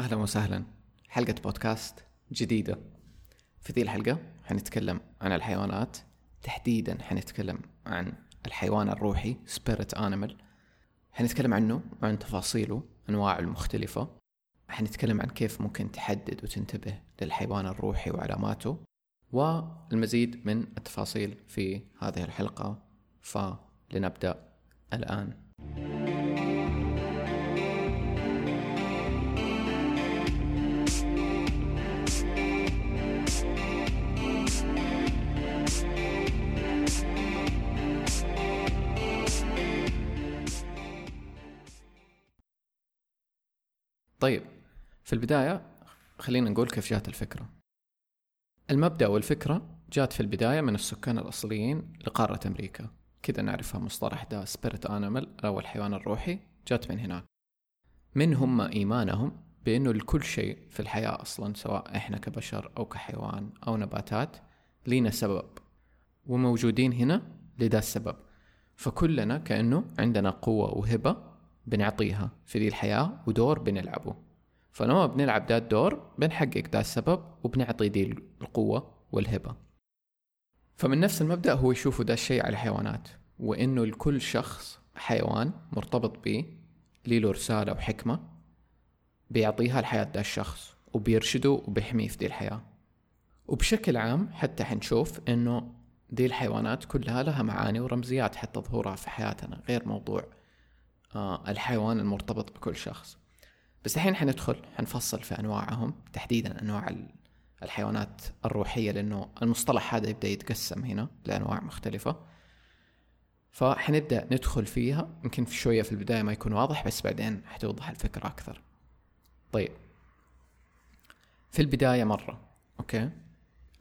أهلا وسهلا. حلقة بودكاست جديدة. في ذي الحلقة حنتكلم عن الحيوانات. تحديدا حنتكلم عن الحيوان الروحي spirit animal حنتكلم عنه وعن تفاصيله أنواعه المختلفة. حنتكلم عن كيف ممكن تحدد وتنتبه للحيوان الروحي وعلاماته. والمزيد من التفاصيل في هذه الحلقة. فلنبدأ الآن. طيب في البداية خلينا نقول كيف جات الفكرة. المبدأ والفكرة جات في البداية من السكان الأصليين لقارة أمريكا. كذا نعرفها مصطلح ده spirit animal أو الحيوان الروحي جات من هناك. من هم إيمانهم بأنه لكل شيء في الحياة أصلا سواء إحنا كبشر أو كحيوان أو نباتات لينا سبب. وموجودين هنا لذا السبب. فكلنا كأنه عندنا قوة وهبة بنعطيها في ذي الحياة ودور بنلعبه. فلما بنلعب ذا الدور بنحقق ذا السبب وبنعطي ذي القوة والهبة. فمن نفس المبدأ هو يشوفوا ذا الشيء على الحيوانات وإنه لكل شخص حيوان مرتبط به له رسالة وحكمة بيعطيها لحياة ذا الشخص وبيرشده وبيحميه في ذي الحياة. وبشكل عام حتى حنشوف إنه ذي الحيوانات كلها لها معاني ورمزيات حتى ظهورها في حياتنا غير موضوع. الحيوان المرتبط بكل شخص. بس الحين حندخل حنفصل في أنواعهم تحديدا أنواع الحيوانات الروحية لأنه المصطلح هذا يبدأ يتقسم هنا لأنواع مختلفة. فحنبدأ ندخل فيها يمكن في شوية في البداية ما يكون واضح بس بعدين حتوضح الفكرة أكثر. طيب. في البداية مرة أوكي؟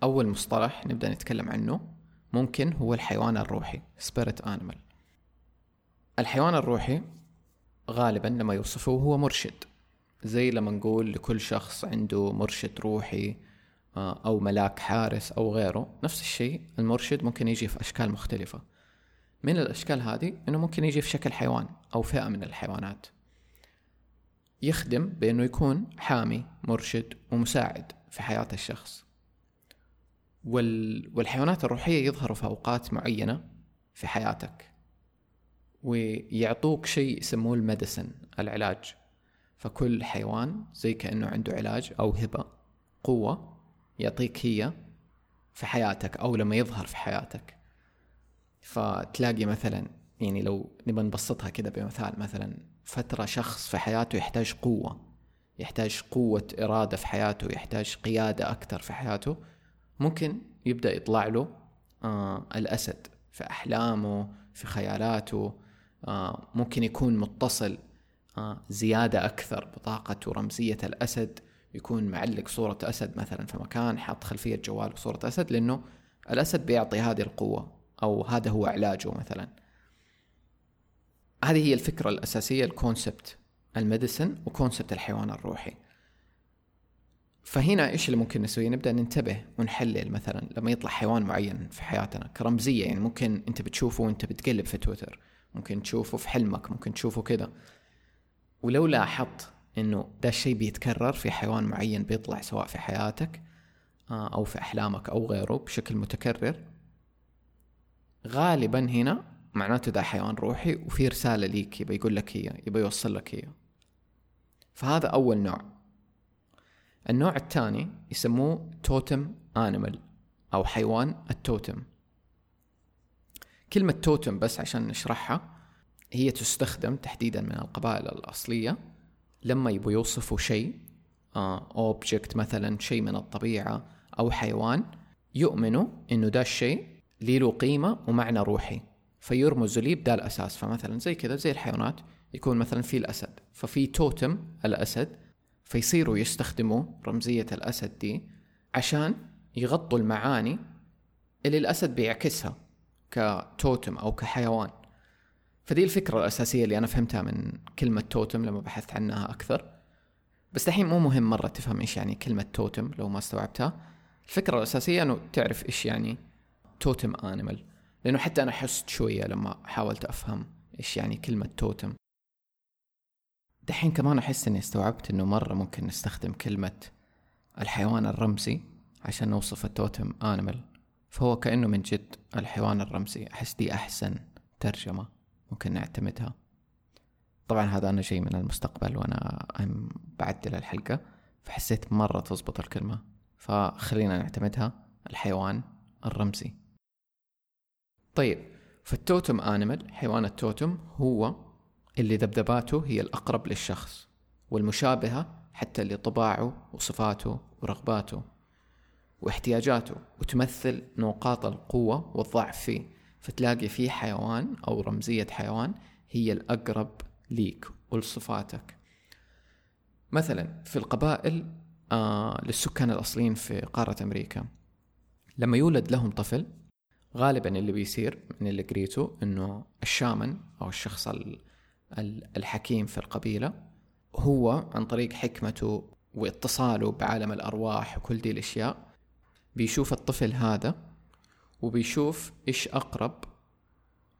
أول مصطلح نبدأ نتكلم عنه ممكن هو الحيوان الروحي spirit animal. الحيوان الروحي غالبا لما يوصفوه هو مرشد. زي لما نقول لكل شخص عنده مرشد روحي آه، أو ملاك حارس أو غيره نفس الشيء المرشد ممكن يجي في أشكال مختلفة. من الأشكال هذه أنه ممكن يجي في شكل حيوان أو فئة من الحيوانات. يخدم بأنه يكون حامي مرشد ومساعد في حياة الشخص. وال... والحيوانات الروحية يظهروا في أوقات معينة في حياتك. ويعطوك شيء يسموه الميديسن العلاج. فكل حيوان زي كأنه عنده علاج أو هبة قوة يعطيك هي في حياتك أو لما يظهر في حياتك. فتلاقي مثلا يعني لو نبى نبسطها كده بمثال مثلا فترة شخص في حياته يحتاج قوة يحتاج قوة إرادة في حياته يحتاج قيادة أكثر في حياته ممكن يبدأ يطلع له آه الأسد في أحلامه في خيالاته ممكن يكون متصل آه زيادة أكثر بطاقة ورمزية الأسد يكون معلق صورة أسد مثلا في مكان حاط خلفية جوال بصورة أسد لأنه الأسد بيعطي هذه القوة أو هذا هو علاجه مثلا. هذه هي الفكرة الأساسية ال concept ال medicine و concept الحيوان الروحي. فهنا إيش اللي ممكن نسويه نبدأ ننتبه ونحلل مثلا لما يطلع حيوان معين في حياتنا كرمزية يعني ممكن أنت بتشوفه وأنت بتقلب في تويتر. ممكن تشوفه في حلمك ممكن تشوفه كذا. ولو لاحظت إنه ده الشيء بيتكرر في حيوان معين بيطلع سواء في حياتك آه، أو في أحلامك أو غيره بشكل متكرر غالبا هنا معناته ده حيوان روحي وفي رسالة ليك يبى يقول لك هي يبى يوصل لك هي. فهذا أول نوع. النوع الثاني يسموه totem animal أو حيوان التوتم كلمة توتم بس عشان نشرحها هي تستخدم تحديدا من القبائل الأصلية. لما يبوا يوصفوا شيء object آه مثلا شيء من الطبيعة أو حيوان يؤمنوا إنه ده الشيء له قيمة ومعنى روحي. فيرمز لي بدا الأساس. فمثلا زي كذا زي الحيوانات يكون مثلا في الأسد. ففي توتم الأسد فيصيروا يستخدموا رمزية الأسد دي عشان يغطوا المعاني اللي الأسد بيعكسها. كتوتم أو كحيوان. فدي الفكرة الأساسية اللي أنا فهمتها من كلمة توتم لما بحثت عنها أكثر. بس الحين مو مهم مرة تفهم إيش يعني كلمة توتم لو ما استوعبتها. الفكرة الأساسية أنه تعرف إيش يعني توتم انيمال لأنه حتى أنا حست شوية لما حاولت أفهم إيش يعني كلمة توتم. دحين كمان أحس إني استوعبت إنه مرة ممكن نستخدم كلمة الحيوان الرمزي عشان نوصف التوتم آنيمال فهو كأنه من جد الحيوان الرمزي. أحس دي أحسن ترجمة ممكن نعتمدها. طبعا هذا أنا شيء من المستقبل وأنا بعدل الحلقة فحسيت مرة تزبط الكلمة. فخلينا نعتمدها الحيوان الرمزي. طيب فالتوتم آنيمال حيوان التوتم هو اللي ذبذباته هي الأقرب للشخص والمشابهة حتى لطباعه وصفاته ورغباته. واحتياجاته وتمثل نقاط القوة والضعف فيه. فتلاقي في حيوان أو رمزية حيوان هي الأقرب ليك ولصفاتك. مثلا في القبائل آه للسكان الأصليين في قارة أمريكا لما يولد لهم طفل غالبا اللي بيصير من اللي قريته إنه الشامن أو الشخص الحكيم في القبيلة هو عن طريق حكمته واتصاله بعالم الأرواح وكل دي الأشياء بيشوف الطفل هذا وبيشوف إيش أقرب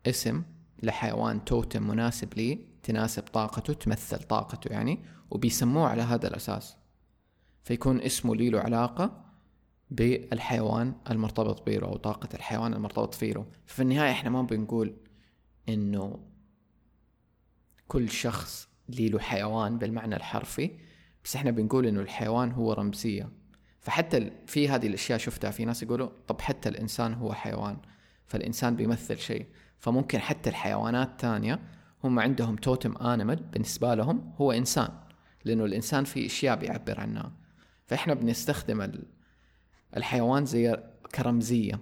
اسم لحيوان توتم مناسب ليه تناسب طاقته تمثل طاقته يعني وبيسموه على هذا الأساس. فيكون اسمه لي له علاقة بالحيوان المرتبط فيه أو طاقة الحيوان المرتبط فيه ففي النهاية إحنا ما بنقول إنه كل شخص لي له حيوان بالمعنى الحرفي بس إحنا بنقول إنه الحيوان هو رمزية. فحتى في هذه الأشياء شفتها في ناس يقولوا طب حتى الإنسان هو حيوان فالإنسان بيمثل شيء. فممكن حتى الحيوانات تانية هم عندهم توتم انيمال بالنسبة لهم هو إنسان لأنه الإنسان في أشياء بيعبر عنها. فإحنا بنستخدم الحيوان زي كرمزية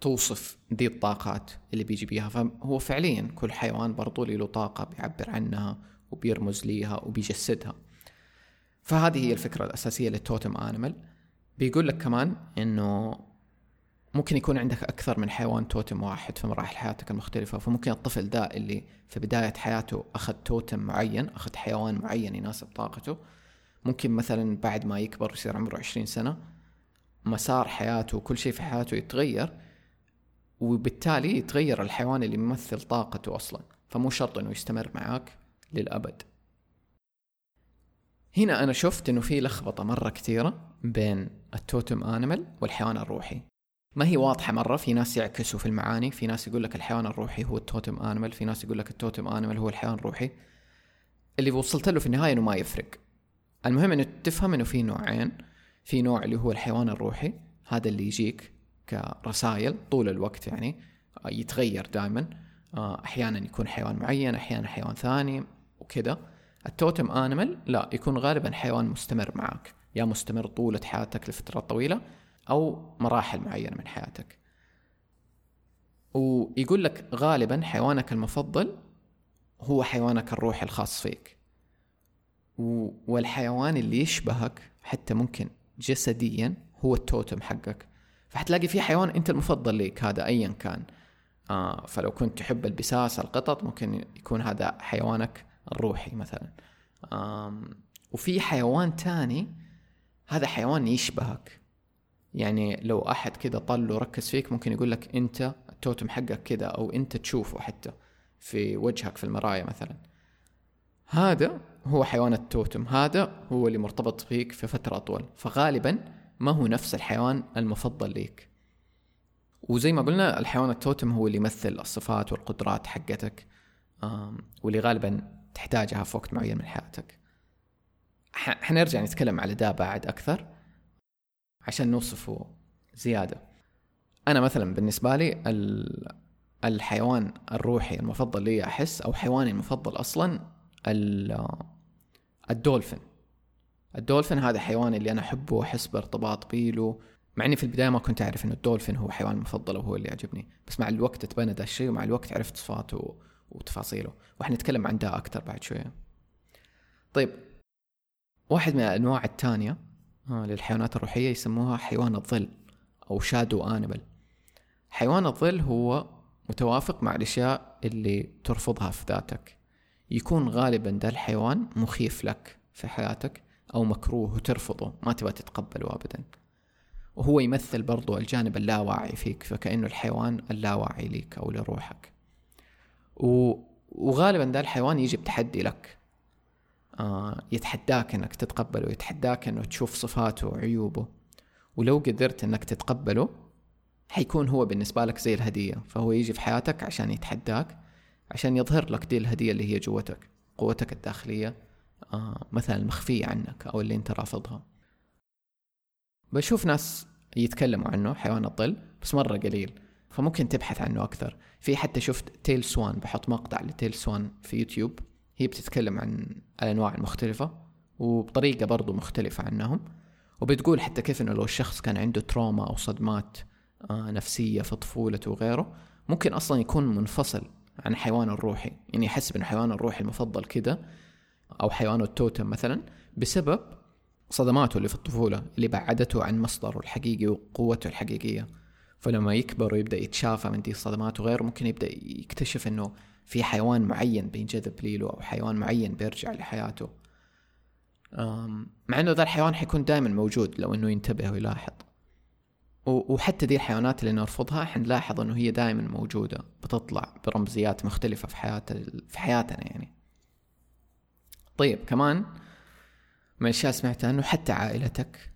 توصف دي الطاقات اللي بيجي بيها. فهو فعليا كل حيوان برضو له طاقة بيعبر عنها وبيرمز ليها وبيجسدها. فهذه هي الفكرة الأساسية للتوتم آنيمال. بيقول لك كمان إنه ممكن يكون عندك أكثر من حيوان توتم واحد في مراحل حياتك المختلفة. فممكن الطفل ده اللي في بداية حياته أخذ توتم معين أخذ حيوان معين يناسب طاقته. ممكن مثلا بعد ما يكبر يصير عمره عشرين سنة مسار حياته وكل شيء في حياته يتغير وبالتالي يتغير الحيوان اللي يمثل طاقته أصلا. فمو شرط أنه يستمر معاك للأبد. هنا أنا شفت أنه في لخبطة مرة كثيرة بين التوتم آنيمال والحيوان الروحي. ما هي واضحة مرة في ناس يعكسوا في المعاني في ناس يقول لك الحيوان الروحي هو التوتم آنيمال في ناس يقول لك التوتم آنيمال هو الحيوان الروحي. اللي وصلت له في النهاية أنه ما يفرق. المهم أنه تفهم أنه في نوعين. في نوع اللي هو الحيوان الروحي هذا اللي يجيك كرسائل طول الوقت يعني يتغير دائما أحيانا يكون حيوان معين أحيانا حيوان ثاني وكذا. التوتم انيمال لا يكون غالبا حيوان مستمر معك يا مستمر طولة حياتك لفترات طويلة أو مراحل معينة من حياتك. ويقول لك غالبا حيوانك المفضل هو حيوانك الروحي الخاص فيك. والحيوان اللي يشبهك حتى ممكن جسديا هو التوتم حقك. فحتلاقي في حيوان أنت المفضل ليك هذا ايا كان. آه فلو كنت تحب البساس القطط ممكن يكون هذا حيوانك الروحي مثلا. وفي حيوان تاني هذا حيوان يشبهك. يعني لو أحد كذا طل وركز فيك ممكن يقول لك أنت التوتم حقك كذا أو أنت تشوفه حتى في وجهك في المراية مثلا. هذا هو حيوان التوتم. هذا هو اللي مرتبط فيك في فترة أطول. فغالبا ما هو نفس الحيوان المفضل ليك. وزي ما قلنا الحيوان التوتم هو اللي يمثل الصفات والقدرات حقتك. واللي غالبا تحتاجها في وقت معين من حياتك. حنرجع نتكلم على ده بعد أكثر عشان نوصفه زيادة. أنا مثلا بالنسبة لي الحيوان الروحي المفضل لي أحس أو حيواني المفضل أصلا الدولفين. الدولفين هذا حيوان اللي أنا أحبه وأحس بارتباط بيله مع إني في البداية ما كنت أعرف إنه الدولفين هو حيوان مفضل وهو اللي يعجبني. بس مع الوقت تبنى ذا الشيء ومع الوقت عرفت صفاته وتفاصيله. وحنتكلم عن ده أكثر بعد شوية. طيب واحد من الأنواع الثانية آه، للحيوانات الروحية يسموها حيوان الظل أو shadow animal حيوان الظل هو متوافق مع الأشياء اللي ترفضها في ذاتك. يكون غالبا ده الحيوان مخيف لك في حياتك أو مكروه وترفضه ما تبغى تتقبله أبدا. وهو يمثل برضو الجانب اللاواعي فيك فكأنه الحيوان اللاواعي ليك أو لروحك. وغالبا ده الحيوان يجي بتحدي لك. آه يتحداك إنك تتقبله يتحداك إنه تشوف صفاته وعيوبه. ولو قدرت إنك تتقبله حيكون هو بالنسبة لك زي الهدية. فهو يجي في حياتك عشان يتحداك عشان يظهر لك دي الهدية اللي هي جوتك قوتك الداخلية آه مثلا المخفية عنك أو اللي أنت رافضها. بشوف ناس يتكلموا عنه حيوان الظل بس مرة قليل. فممكن تبحث عنه أكثر. في حتى شفت تيل سوان بحط مقطع لتيل سوان في يوتيوب. هي بتتكلم عن الأنواع المختلفة وبطريقة برضو مختلفة عنهم. وبتقول حتى كيف إنه لو الشخص كان عنده trauma أو صدمات آه، نفسية في طفولته وغيره ممكن أصلا يكون منفصل عن حيوانه الروحي. يعني يحس بأن حيوانه الروحي المفضل كده أو حيوانه التوتم مثلا بسبب صدماته اللي في الطفولة اللي بعدته عن مصدره الحقيقي وقوته الحقيقية. فلما يكبر ويبدأ يتشافى من دي الصدمات وغيره ممكن يبدأ يكتشف إنه في حيوان معين بينجذب ليله أو حيوان معين بيرجع لحياته. مع إنه ذا الحيوان حيكون دائما موجود لو إنه ينتبه ويلاحظ. وحتى دي الحيوانات اللي نرفضها حنلاحظ إنه هي دائما موجودة بتطلع برمزيات مختلفة في حياة في حياتنا يعني. طيب كمان من الأشياء سمعتها إنه حتى عائلتك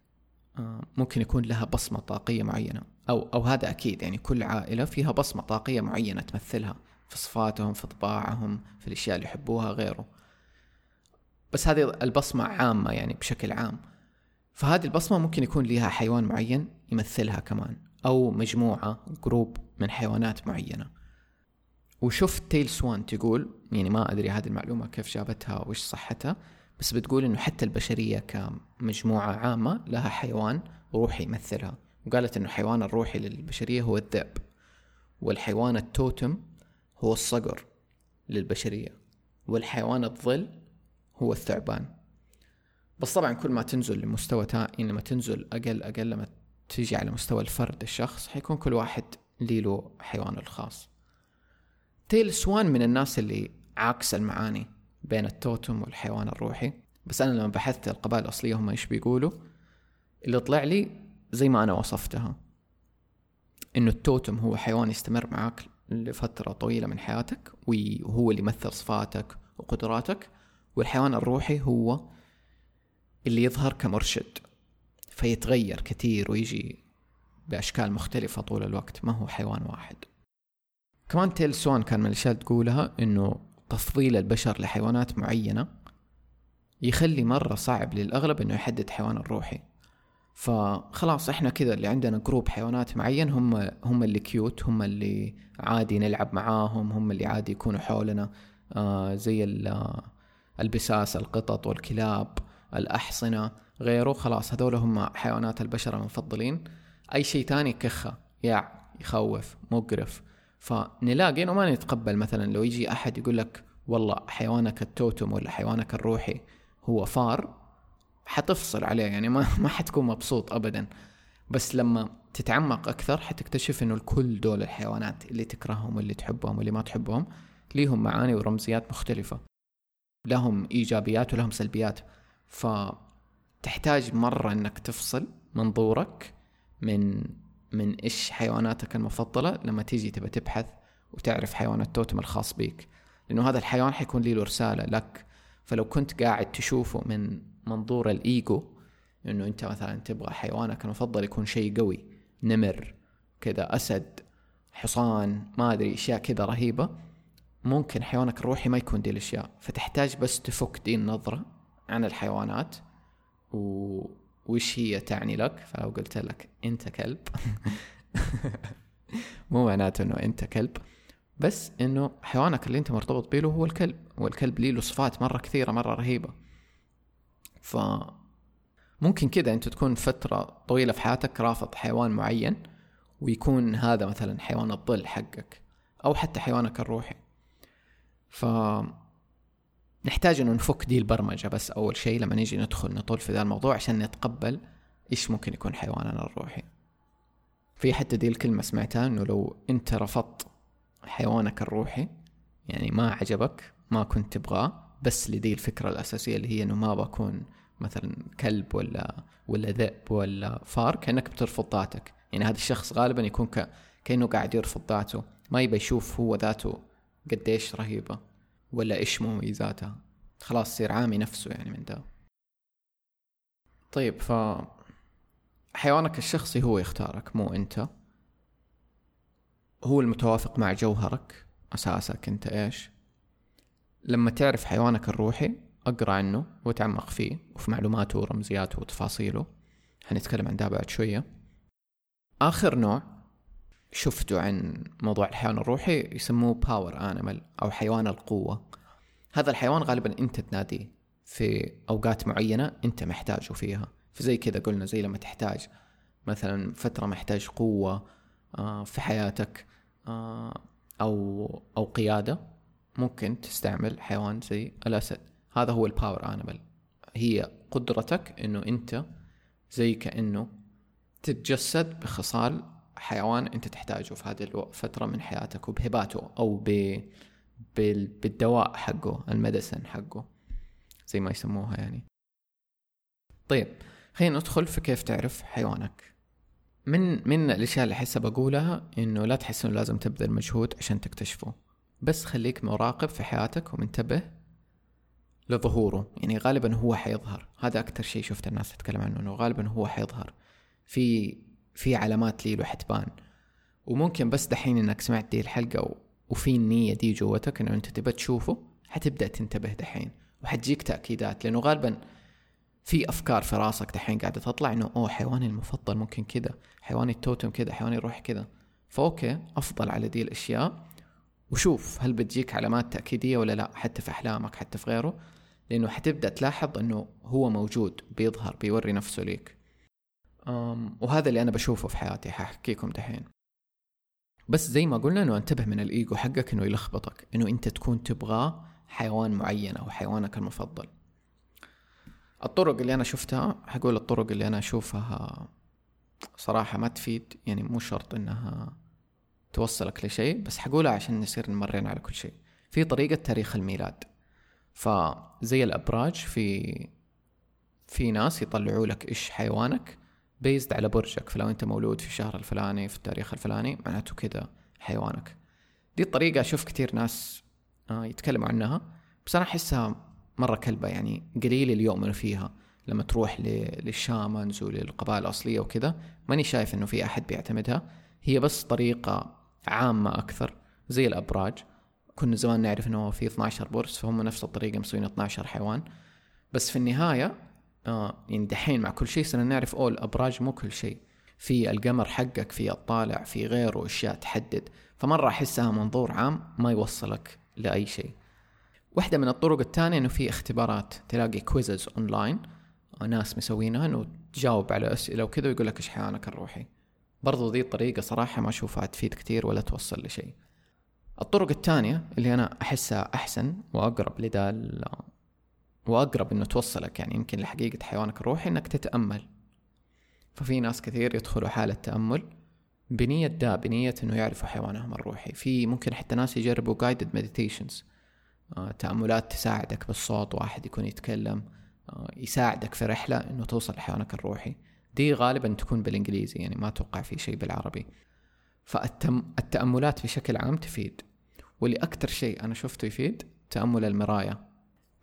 ممكن يكون لها بصمة طاقية معينة. أو أو هذا أكيد يعني كل عائلة فيها بصمة طاقية معينة تمثلها في صفاتهم في طباعهم في الأشياء اللي يحبوها غيره. بس هذه البصمة عامة يعني بشكل عام. فهذه البصمة ممكن يكون لها حيوان معين يمثلها كمان أو مجموعة جروب من حيوانات معينة. وشفت تيل سوان تقول يعني ما أدري هذه المعلومة كيف جابتها وش صحتها بس بتقول إنه حتى البشرية كمجموعة عامة لها حيوان روحي يمثلها. وقالت إنه الحيوان الروحي للبشرية هو الذئب والحيوان التوتم هو الصقر للبشرية والحيوان الظل هو الثعبان. بس طبعا كل ما تنزل لمستوى. يعني لما تنزل أقل أقل لما تيجي على مستوى الفرد الشخص حيكون كل واحد لي له حيوانه الخاص. تيل سوان من الناس اللي عاكس المعاني بين التوتم والحيوان الروحي. بس أنا لما بحثت القبائل الأصلية هم إيش بيقولوا؟ اللي طلع لي زي ما أنا وصفتها. إنه التوتم هو حيوان يستمر معاك لفترة طويلة من حياتك وهو اللي يمثل صفاتك وقدراتك والحيوان الروحي هو اللي يظهر كمرشد فيتغير كثير ويجي بأشكال مختلفة طول الوقت ما هو حيوان واحد. كمان تيل سوان كان من الأشياء تقولها إنه تفضيل البشر لحيوانات معينة يخلي مرة صعب للأغلب إنه يحدد حيوان الروحي. فخلاص إحنا كذا اللي عندنا group حيوانات معين هم هم اللي cute هم اللي عادي نلعب معاهم هم اللي عادي يكونوا حولنا. آه زي البساس القطط والكلاب الأحصنة غيره. خلاص هذول هم حيوانات البشر المفضلين. أي شيء تاني كخة يع يخوف مقرف. فنلاقي إنه ما نتقبل مثلا لو يجي أحد يقول لك والله حيوانك التوتم ولا حيوانك الروحي هو فار. حتفصل عليه يعني ما ما حتكون مبسوط ابدا. بس لما تتعمق أكثر حتكتشف إنه الكل دول الحيوانات اللي تكرههم واللي تحبهم واللي ما تحبهم ليهم معاني ورمزيات مختلفة. لهم إيجابيات ولهم سلبيات. فتحتاج مرة إنك تفصل منظورك من من إيش حيواناتك المفضلة. لما تيجي تبى تبحث وتعرف حيوان التوتم الخاص بيك. لأنه هذا الحيوان حيكون له رسالة لك فلو كنت قاعد تشوفه من منظور الإيجو إنه أنت مثلا تبغى حيوانك المفضل يكون شيء قوي نمر كذا أسد حصان ما أدري أشياء كذا رهيبة ممكن حيوانك الروحي ما يكون دي الأشياء. فتحتاج بس تفك دي النظرة عن الحيوانات و... وش هي تعني لك؟ فلو قلت لك أنت كلب. مو معناته إنه أنت كلب. بس إنه حيوانك اللي أنت مرتبط بيه هو الكلب والكلب ليه له صفات مرة كثيرة مرة رهيبة. ف ممكن كذا أنت تكون فترة طويلة في حياتك رافض حيوان معين ويكون هذا مثلا حيوان الظل حقك أو حتى حيوانك الروحي. ف نحتاج إنه نفك دي البرمجة بس أول شيء لما نيجي ندخل نطول في ذا الموضوع عشان نتقبل إيش ممكن يكون حيواننا الروحي. في حتى دي الكلمة سمعتها إنه لو أنت رفضت حيوانك الروحي يعني ما عجبك ما كنت تبغاه بس لدي الفكرة الأساسية اللي هي إنه ما بكون مثلا كلب ولا ولا ذئب ولا فار كأنك بترفض ذاتك. يعني هذا الشخص غالبا يكون ك... كأنه قاعد يرفض ذاته ما يبى يشوف هو ذاته قديش رهيبة ولا إيش مميزاتها. خلاص يصير عامي نفسه يعني من ده. طيب ف حيوانك الشخصي هو يختارك مو أنت. هو المتوافق مع جوهرك أساسك أنت إيش؟ لما تعرف حيوانك الروحي أقرأ عنه وتعمق فيه وفي معلوماته ورمزياته وتفاصيله. حنتكلم عن ده بعد شوية. آخر نوع شفته عن موضوع الحيوان الروحي يسموه power animal أو حيوان القوة. هذا الحيوان غالبا أنت تناديه في أوقات معينة أنت محتاجه فيها. فزي كذا قلنا زي لما تحتاج مثلا فترة محتاج قوة آه، في حياتك. أو أو قيادة ممكن تستعمل حيوان زي الأسد. هذا هو ال power animal هي قدرتك إنه أنت زي كانه تتجسد بخصال حيوان أنت تحتاجه في هذه الفترة من حياتك وبهباته أو ب بالدواء حقه ال medicine حقه زي ما يسموها يعني. طيب خلينا ندخل في كيف تعرف حيوانك. من من الأشياء اللي احسها بقولها إنه لا تحس إنه لازم تبذل مجهود عشان تكتشفه. بس خليك مراقب في حياتك ومنتبه لظهوره. يعني غالبا هو حيظهر. هذا أكثر شيء شفت الناس تتكلم عنه إنه غالبا هو حيظهر. في في علامات لي له حتبان وممكن بس دحين إنك سمعت دي الحلقة وفي النية دي جوتك إنه أنت تبى تشوفه حتبدأ تنتبه دحين. وحتجيك تأكيدات. لأنه غالبا في أفكار في راسك دحين قاعدة تطلع إنه أوه حيواني المفضل ممكن كذا حيواني التوتم كذا حيواني الروح كذا فأوكي أفضل على دي الأشياء. وشوف هل بتجيك علامات تأكيدية ولا لا حتى في أحلامك حتى في غيره. لأنه حتبدأ تلاحظ إنه هو موجود بيظهر بيوري نفسه ليك. وهذا اللي أنا بشوفه في حياتي حأحكيكم دحين. بس زي ما قلنا إنه انتبه من الإيجو حقك إنه يلخبطك إنه أنت تكون تبغى حيوان معين أو حيوانك المفضل. الطرق اللي أنا شفتها حقول الطرق اللي أنا أشوفها صراحة ما تفيد يعني مو شرط إنها توصلك لشيء بس حقولها عشان نصير نمرن على كل شيء. في طريقة تاريخ الميلاد. فزي الأبراج في في ناس يطلعوا لك إيش حيوانك بيزد على برجك. فلو أنت مولود في الشهر الفلاني في التاريخ الفلاني معناته كذا حيوانك. دي الطريقة أشوف كثير ناس آه، يتكلموا عنها بس أنا أحسها مرة كلبة يعني قليل اللي يؤمنوا فيها. لما تروح للشامنز وللقبائل الأصلية وكذا ماني شايف إنه في أحد بيعتمدها. هي بس طريقة عامة أكثر زي الأبراج. كنا زمان نعرف إنه في 12 برج فهم نفس الطريقة مسوين 12 حيوان. بس في النهاية آه يعني دحين مع كل شيء صرنا نعرف أو الأبراج مو كل شيء. في القمر حقك في الطالع في غيره أشياء تحدد. فمرة أحسها منظور عام ما يوصلك لأي شيء. واحدة من الطرق الثانية إنه في اختبارات. تلاقي quizzes online ناس مسوينها إنه تجاوب على أسئلة وكذا ويقول لك إيش حيوانك الروحي. برضو ذي الطريقة صراحة ما أشوفها تفيد كثير ولا توصل لشيء. الطرق الثانية اللي أنا أحسها أحسن وأقرب لذا وأقرب إنه توصلك يعني يمكن لحقيقة حيوانك الروحي إنك تتأمل. ففي ناس كثير يدخلوا حالة تأمل بنية دا بنية إنه يعرفوا حيوانهم الروحي. في ممكن حتى ناس يجربوا guided meditations. تأملات تساعدك بالصوت واحد يكون يتكلم آه، يساعدك في رحلة إنه توصل لحيوانك الروحي. دي غالبا تكون بالإنجليزي يعني ما أتوقع في شيء بالعربي. فالتأملات بشكل عام تفيد. واللي أكثر شيء أنا شفته يفيد تأمل المراية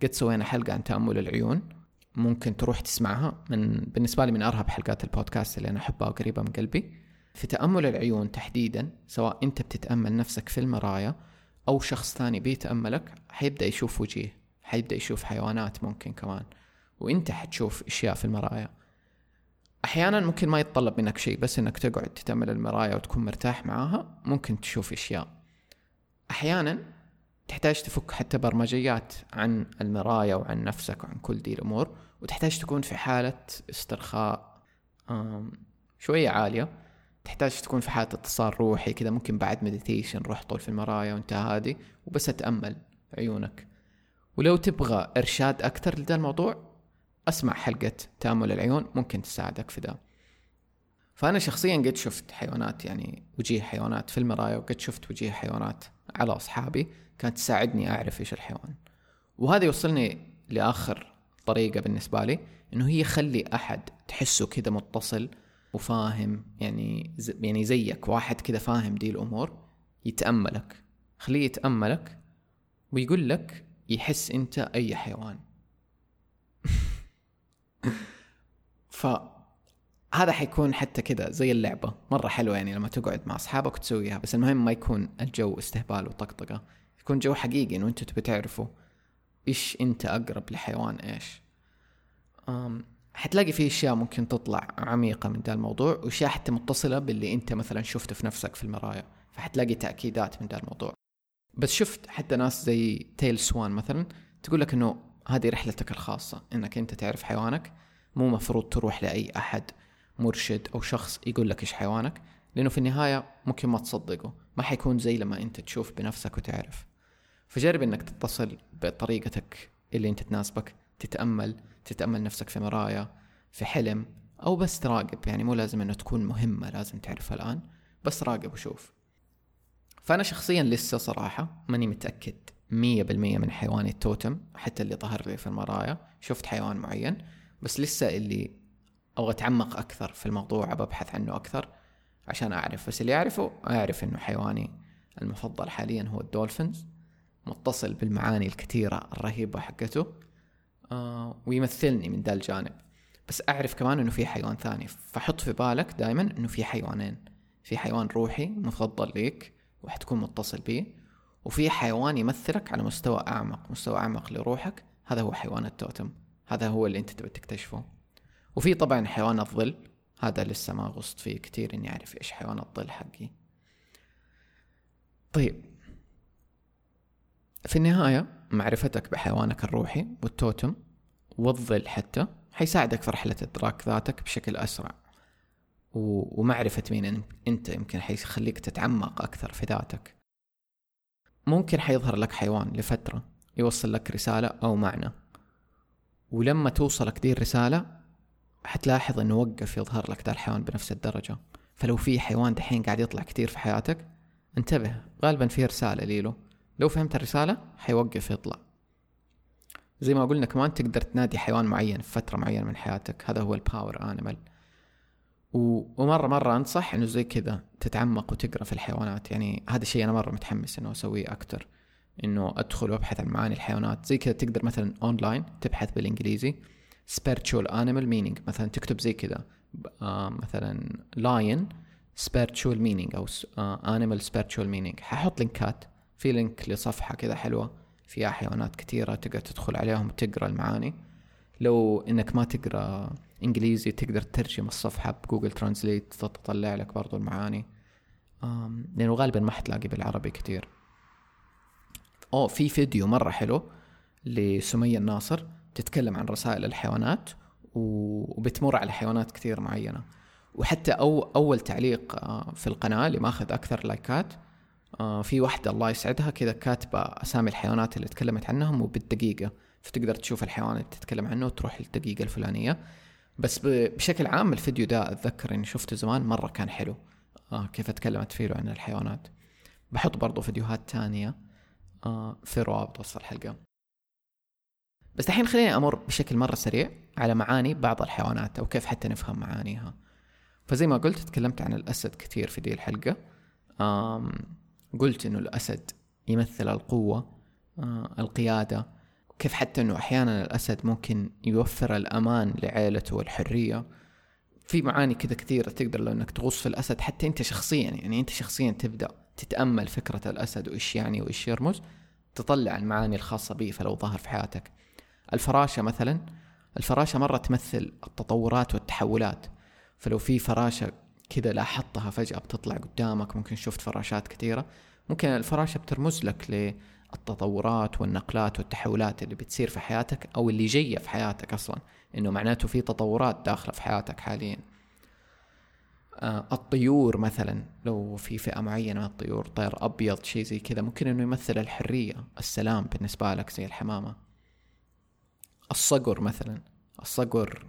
قد سوينا حلقة عن تأمل العيون. ممكن تروح تسمعها. من بالنسبة لي من أرهب حلقات البودكاست اللي أنا أحبها وقريبة من قلبي. في تأمل العيون تحديدا سواء أنت بتتأمل نفسك في المرايا أو شخص ثاني بيتاملك حيبدأ يشوف وجيه حيبدأ يشوف حيوانات ممكن كمان وإنت حتشوف أشياء في المرايا. أحيانا ممكن ما يتطلب منك شيء بس إنك تقعد تتأمل المرايا وتكون مرتاح معاها ممكن تشوف أشياء. أحيانا تحتاج تفك حتى برمجيات عن المرايا وعن نفسك وعن كل دي الأمور وتحتاج تكون في حالة استرخاء شوية عالية. تحتاج تكون في حالة اتصال روحي كذا ممكن بعد meditation روح طول في المرايا وانت هادي وبس أتأمل عيونك. ولو تبغى إرشاد أكثر لذا الموضوع أسمع حلقة تأمل العيون ممكن تساعدك في ذا. فأنا شخصيا قد شفت حيوانات يعني وجيه حيوانات في المرايا وقد شفت وجيه حيوانات على أصحابي كانت تساعدني أعرف إيش الحيوان. وهذا يوصلني لآخر طريقة بالنسبة لي إنه هي خلي أحد تحسه كذا متصل وفاهم يعني يعني زيك واحد كذا فاهم دي الأمور يتأملك. خليه يتأملك ويقول لك يحس أنت أي حيوان. ف هذا حيكون حتى كذا زي اللعبة. مرة حلوة يعني لما تقعد مع أصحابك وتسويها بس المهم ما يكون الجو استهبال وطقطقة. يكون جو حقيقي إنه أنتوا تبي تعرفوا إيش أنت أقرب لحيوان إيش. حتلاقي في أشياء ممكن تطلع عميقة من ذا الموضوع وأشياء حتى متصلة باللي أنت مثلا شفته في نفسك في المرايا فحتلاقي تأكيدات من ذا الموضوع. بس شفت حتى ناس زي تيل سوان مثلا تقول لك إنه هذه رحلتك الخاصة إنك أنت تعرف حيوانك مو مفروض تروح لأي أحد مرشد أو شخص يقول لك إيش حيوانك لأنه في النهاية ممكن ما تصدقه ما حيكون زي لما أنت تشوف بنفسك وتعرف. فجرب إنك تتصل بطريقتك اللي أنت تناسبك تتأمل تتأمل نفسك في مرايا في حلم أو بس تراقب. يعني مو لازم إنه تكون مهمة لازم تعرفها الآن. بس راقب وشوف. فأنا شخصيا لسه صراحة ماني متأكد مية بالمية من حيواني التوتم حتى اللي ظهر لي في المرايا. شفت حيوان معين بس لسه اللي أبغى أتعمق أكثر في الموضوع ببحث عنه أكثر عشان أعرف. بس اللي أعرفه أعرف إنه حيواني المفضل حاليا هو الدولفينز متصل بالمعاني الكثيرة الرهيبة حقته. ويمثلني من ذا الجانب. بس أعرف كمان إنه في حيوان ثاني. فحط في بالك دائما إنه في حيوانين. في حيوان روحي مفضل ليك وحتكون متصل به وفي حيوان يمثلك على مستوى أعمق مستوى أعمق لروحك. هذا هو حيوان التوتم. هذا هو اللي أنت تبي تكتشفه. وفي طبعا حيوان الظل. هذا لسه ما غصت فيه كتير إني أعرف إيش حيوان الظل حقي. طيب. في النهاية معرفتك بحيوانك الروحي والتوتم والظل حتى حيساعدك في رحلة إدراك ذاتك بشكل أسرع. ومعرفة مين أنت يمكن حيخليك تتعمق أكثر في ذاتك. ممكن حيظهر لك حيوان لفترة يوصل لك رسالة أو معنى. ولما توصلك دي الرسالة حتلاحظ إنه وقف يظهر لك ذا الحيوان بنفس الدرجة. فلو في حيوان دحين قاعد يطلع كثير في حياتك انتبه غالبا في رسالة ليك. لو فهمت الرسالة حيوقف يطلع. زي ما قلنا كمان تقدر تنادي حيوان معين في فترة معينة من حياتك. هذا هو ال power animal ومرة مرة أنصح إنه زي كذا تتعمق وتقرأ في الحيوانات. يعني هذا الشيء أنا مرة متحمس إنه أسويه أكتر. إنه أدخل وأبحث عن معاني الحيوانات. زي كذا تقدر مثلا أونلاين تبحث بالإنجليزي. spiritual animal meaning. مثلا تكتب زي كذا. آه مثلا lion spiritual meaning أو آه animal spiritual meaning. ححط لينكات. في link لصفحة كذا حلوة فيها حيوانات كثيرة تقدر تدخل عليهم وتقرأ المعاني. لو إنك ما تقرأ إنجليزي تقدر تترجم الصفحة ب Google Translate تطلع لك برضو المعاني. لأنه غالبا ما حتلاقي بالعربي كثير. اوه في فيديو مرة حلو لسمية الناصر تتكلم عن رسائل الحيوانات وبتمر على حيوانات كثير معينة. وحتى أو أول تعليق آه، في القناة اللي ماخذ أكثر لايكات آه، في واحدة الله يسعدها كذا كاتبة أسامي الحيوانات اللي تكلمت عنهم وبالدقيقة فتقدر تشوف الحيوان اللي تتكلم عنه وتروح للدقيقة الفلانية. بس بشكل عام الفيديو ده أتذكر إني شفته زمان مرة كان حلو. آه كيف تكلمت فيه عن الحيوانات. بحط برضو فيديوهات تانية آه في روابط وسط الحلقة. بس الحين خليني أمر بشكل مرة سريع على معاني بعض الحيوانات أو كيف حتى نفهم معانيها. فزي ما قلت تكلمت عن الأسد كثير في دي الحلقة. آم قلت إنه الأسد يمثل القوة آه القيادة. كيف حتى إنه أحيانا الأسد ممكن يوفر الأمان لعائلته والحرية. في معاني كذا كثيرة تقدر لو إنك تغوص في الأسد حتى أنت شخصيا يعني أنت شخصيا تبدأ تتأمل فكرة الأسد وإيش يعني وإيش يرمز تطلع المعاني الخاصة به فلو ظهر في حياتك. الفراشة مثلا الفراشة مرة تمثل التطورات والتحولات. فلو في فراشة كذا لاحظتها فجأة بتطلع قدامك ممكن شفت فراشات كثيرة. ممكن الفراشة بترمز لك للتطورات والنقلات والتحولات اللي بتصير في حياتك أو اللي جاية في حياتك أصلا إنه معناته في تطورات داخلة في حياتك حاليا. آه الطيور مثلا لو في فئة معينة من الطيور طير أبيض شيء زي كذا ممكن إنه يمثل الحرية السلام بالنسبة لك زي الحمامة. الصقر مثلا الصقر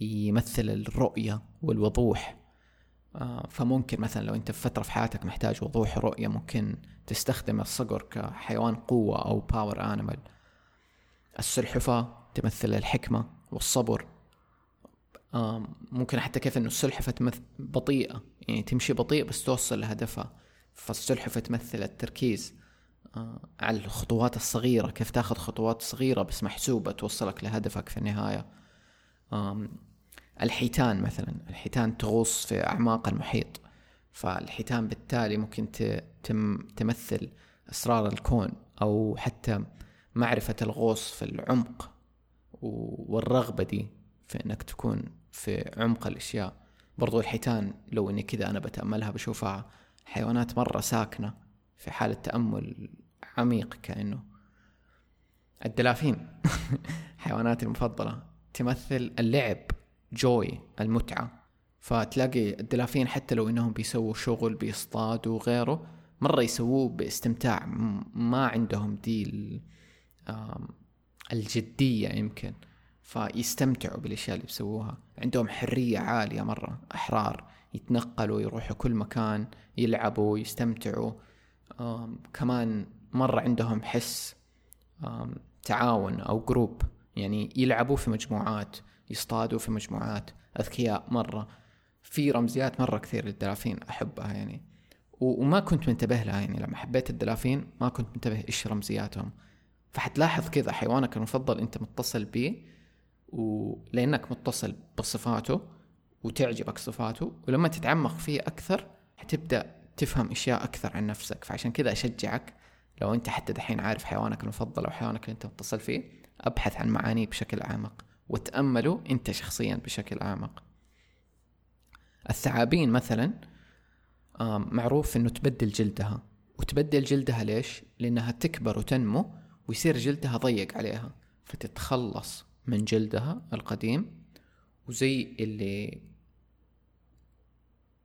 يمثل الرؤية والوضوح. فممكن مثلا لو أنت في فترة في حياتك محتاج وضوح رؤية ممكن تستخدم الصقر كحيوان قوة أو power animal السلحفاة تمثل الحكمة والصبر. آه، ممكن حتى كيف إنه السلحفة تمثل بطيئة يعني تمشي بطيء بس توصل لهدفها. فالسلحفة تمثل التركيز آه، على الخطوات الصغيرة كيف تاخذ خطوات صغيرة بس محسوبة توصلك لهدفك في النهاية. الحيتان مثلا الحيتان تغوص في أعماق المحيط فالحيتان بالتالي ممكن تمثل أسرار الكون أو حتى معرفة الغوص في العمق والرغبة دي في إنك تكون في عمق الأشياء. برضو الحيتان لو إني كذا أنا بتأملها بشوفها حيوانات مرة ساكنة في حالة تأمل عميق كأنه. الدلافين حيواناتي المفضلة تمثل اللعب. جوي المتعة. فتلاقي الدلافين حتى لو إنهم بيسووا شغل بيصطادوا وغيره مرة يسووه باستمتاع. ما عندهم دي الجدية يمكن. فيستمتعوا بالأشياء اللي بيسووها. عندهم حرية عالية مرة أحرار. يتنقلوا يروحوا كل مكان يلعبوا يستمتعوا. كمان مرة عندهم حس تعاون أو جروب يعني يلعبوا في مجموعات. يصطادوا في مجموعات أذكياء مرة في رمزيات مرة كثير للدلافين أحبها يعني. وما كنت منتبه لها يعني لما حبيت الدلافين ما كنت منتبه إيش رمزياتهم. فحتلاحظ كذا حيوانك المفضل أنت متصل به ولانك متصل بصفاته وتعجبك صفاته ولما تتعمق فيه أكثر حتبدأ تفهم أشياء أكثر عن نفسك. فعشان كذا أشجعك لو أنت حتى دحين عارف حيوانك المفضل أو حيوانك اللي أنت متصل فيه أبحث عن معانيه بشكل أعمق. وتامله أنت شخصيا بشكل أعمق. الثعابين مثلا معروف إنه تبدل جلدها. وتبدل جلدها ليش؟ لأنها تكبر وتنمو ويصير جلدها ضيق عليها. فتتخلص من جلدها القديم وزي اللي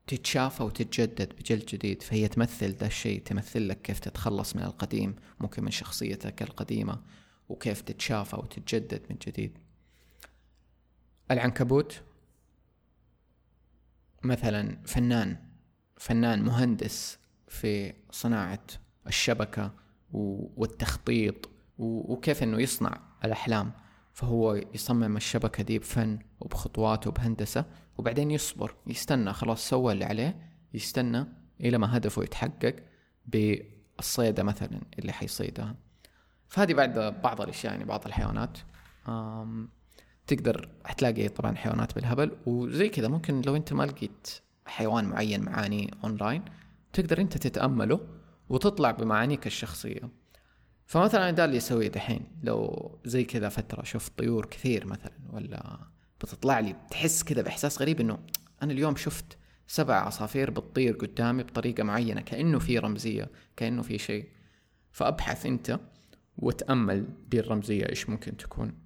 تتشافى وتتجدد بجلد جديد. فهي تمثل ذا الشيء تمثل لك كيف تتخلص من القديم ممكن من شخصيتك القديمة وكيف تتشافى وتتجدد من جديد. العنكبوت مثلا فنان فنان مهندس في صناعة الشبكة والتخطيط وكيف إنه يصنع الأحلام. فهو يصمم الشبكة دي بفن وبخطوات وبهندسة وبعدين يصبر يستنى خلاص سوى اللي عليه يستنى إلى ما هدفه يتحقق بالصيدة مثلا اللي حيصيدها. فهذه بعد بعض الأشياء يعني بعض الحيوانات. تقدر حتلاقي طبعا حيوانات بالهبل وزي كذا ممكن لو أنت ما لقيت حيوان معين معاني اونلاين تقدر أنت تتأمله وتطلع بمعانيك الشخصية. فمثلا ده اللي يسويه دحين لو زي كذا فترة شفت طيور كثير مثلا ولا بتطلع لي تحس كذا بإحساس غريب إنه أنا اليوم شفت سبع عصافير بتطير قدامي بطريقة معينة كأنه في رمزية كأنه في شيء. فأبحث أنت وتأمل دي الرمزية إيش ممكن تكون.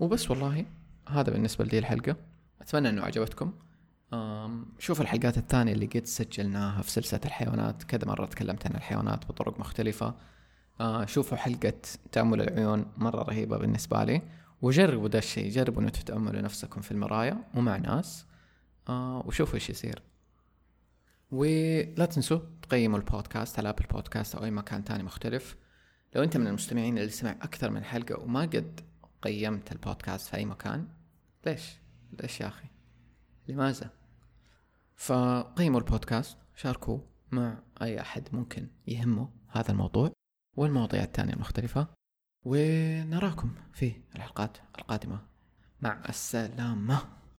وبس والله هذا بالنسبة لدي الحلقة. أتمنى أنه عجبتكم. شوف الحلقات الثانية اللي قد سجلناها في سلسلة الحيوانات. كذا مرة تكلمت عن الحيوانات بطرق مختلفة. آه، شوفوا حلقة تأمل العيون مرة رهيبة بالنسبة لي. وجربوا ده الشيء جربوا إنه تتأملوا نفسكم في المرايا ومع ناس. آه وشوفوا إيش يصير. ولا تنسوا تقيموا البودكاست على أبل بودكاست أو أي مكان تاني مختلف. لو أنت من المستمعين اللي سمع أكثر من حلقة وما قد قيمت البودكاست في أي مكان؟ ليش؟ ليش يا أخي؟ لماذا؟ فقيموا البودكاست شاركوا مع أي أحد ممكن يهمه هذا الموضوع والمواضيع الثانية المختلفة ونراكم في الحلقات القادمة. مع السلامة.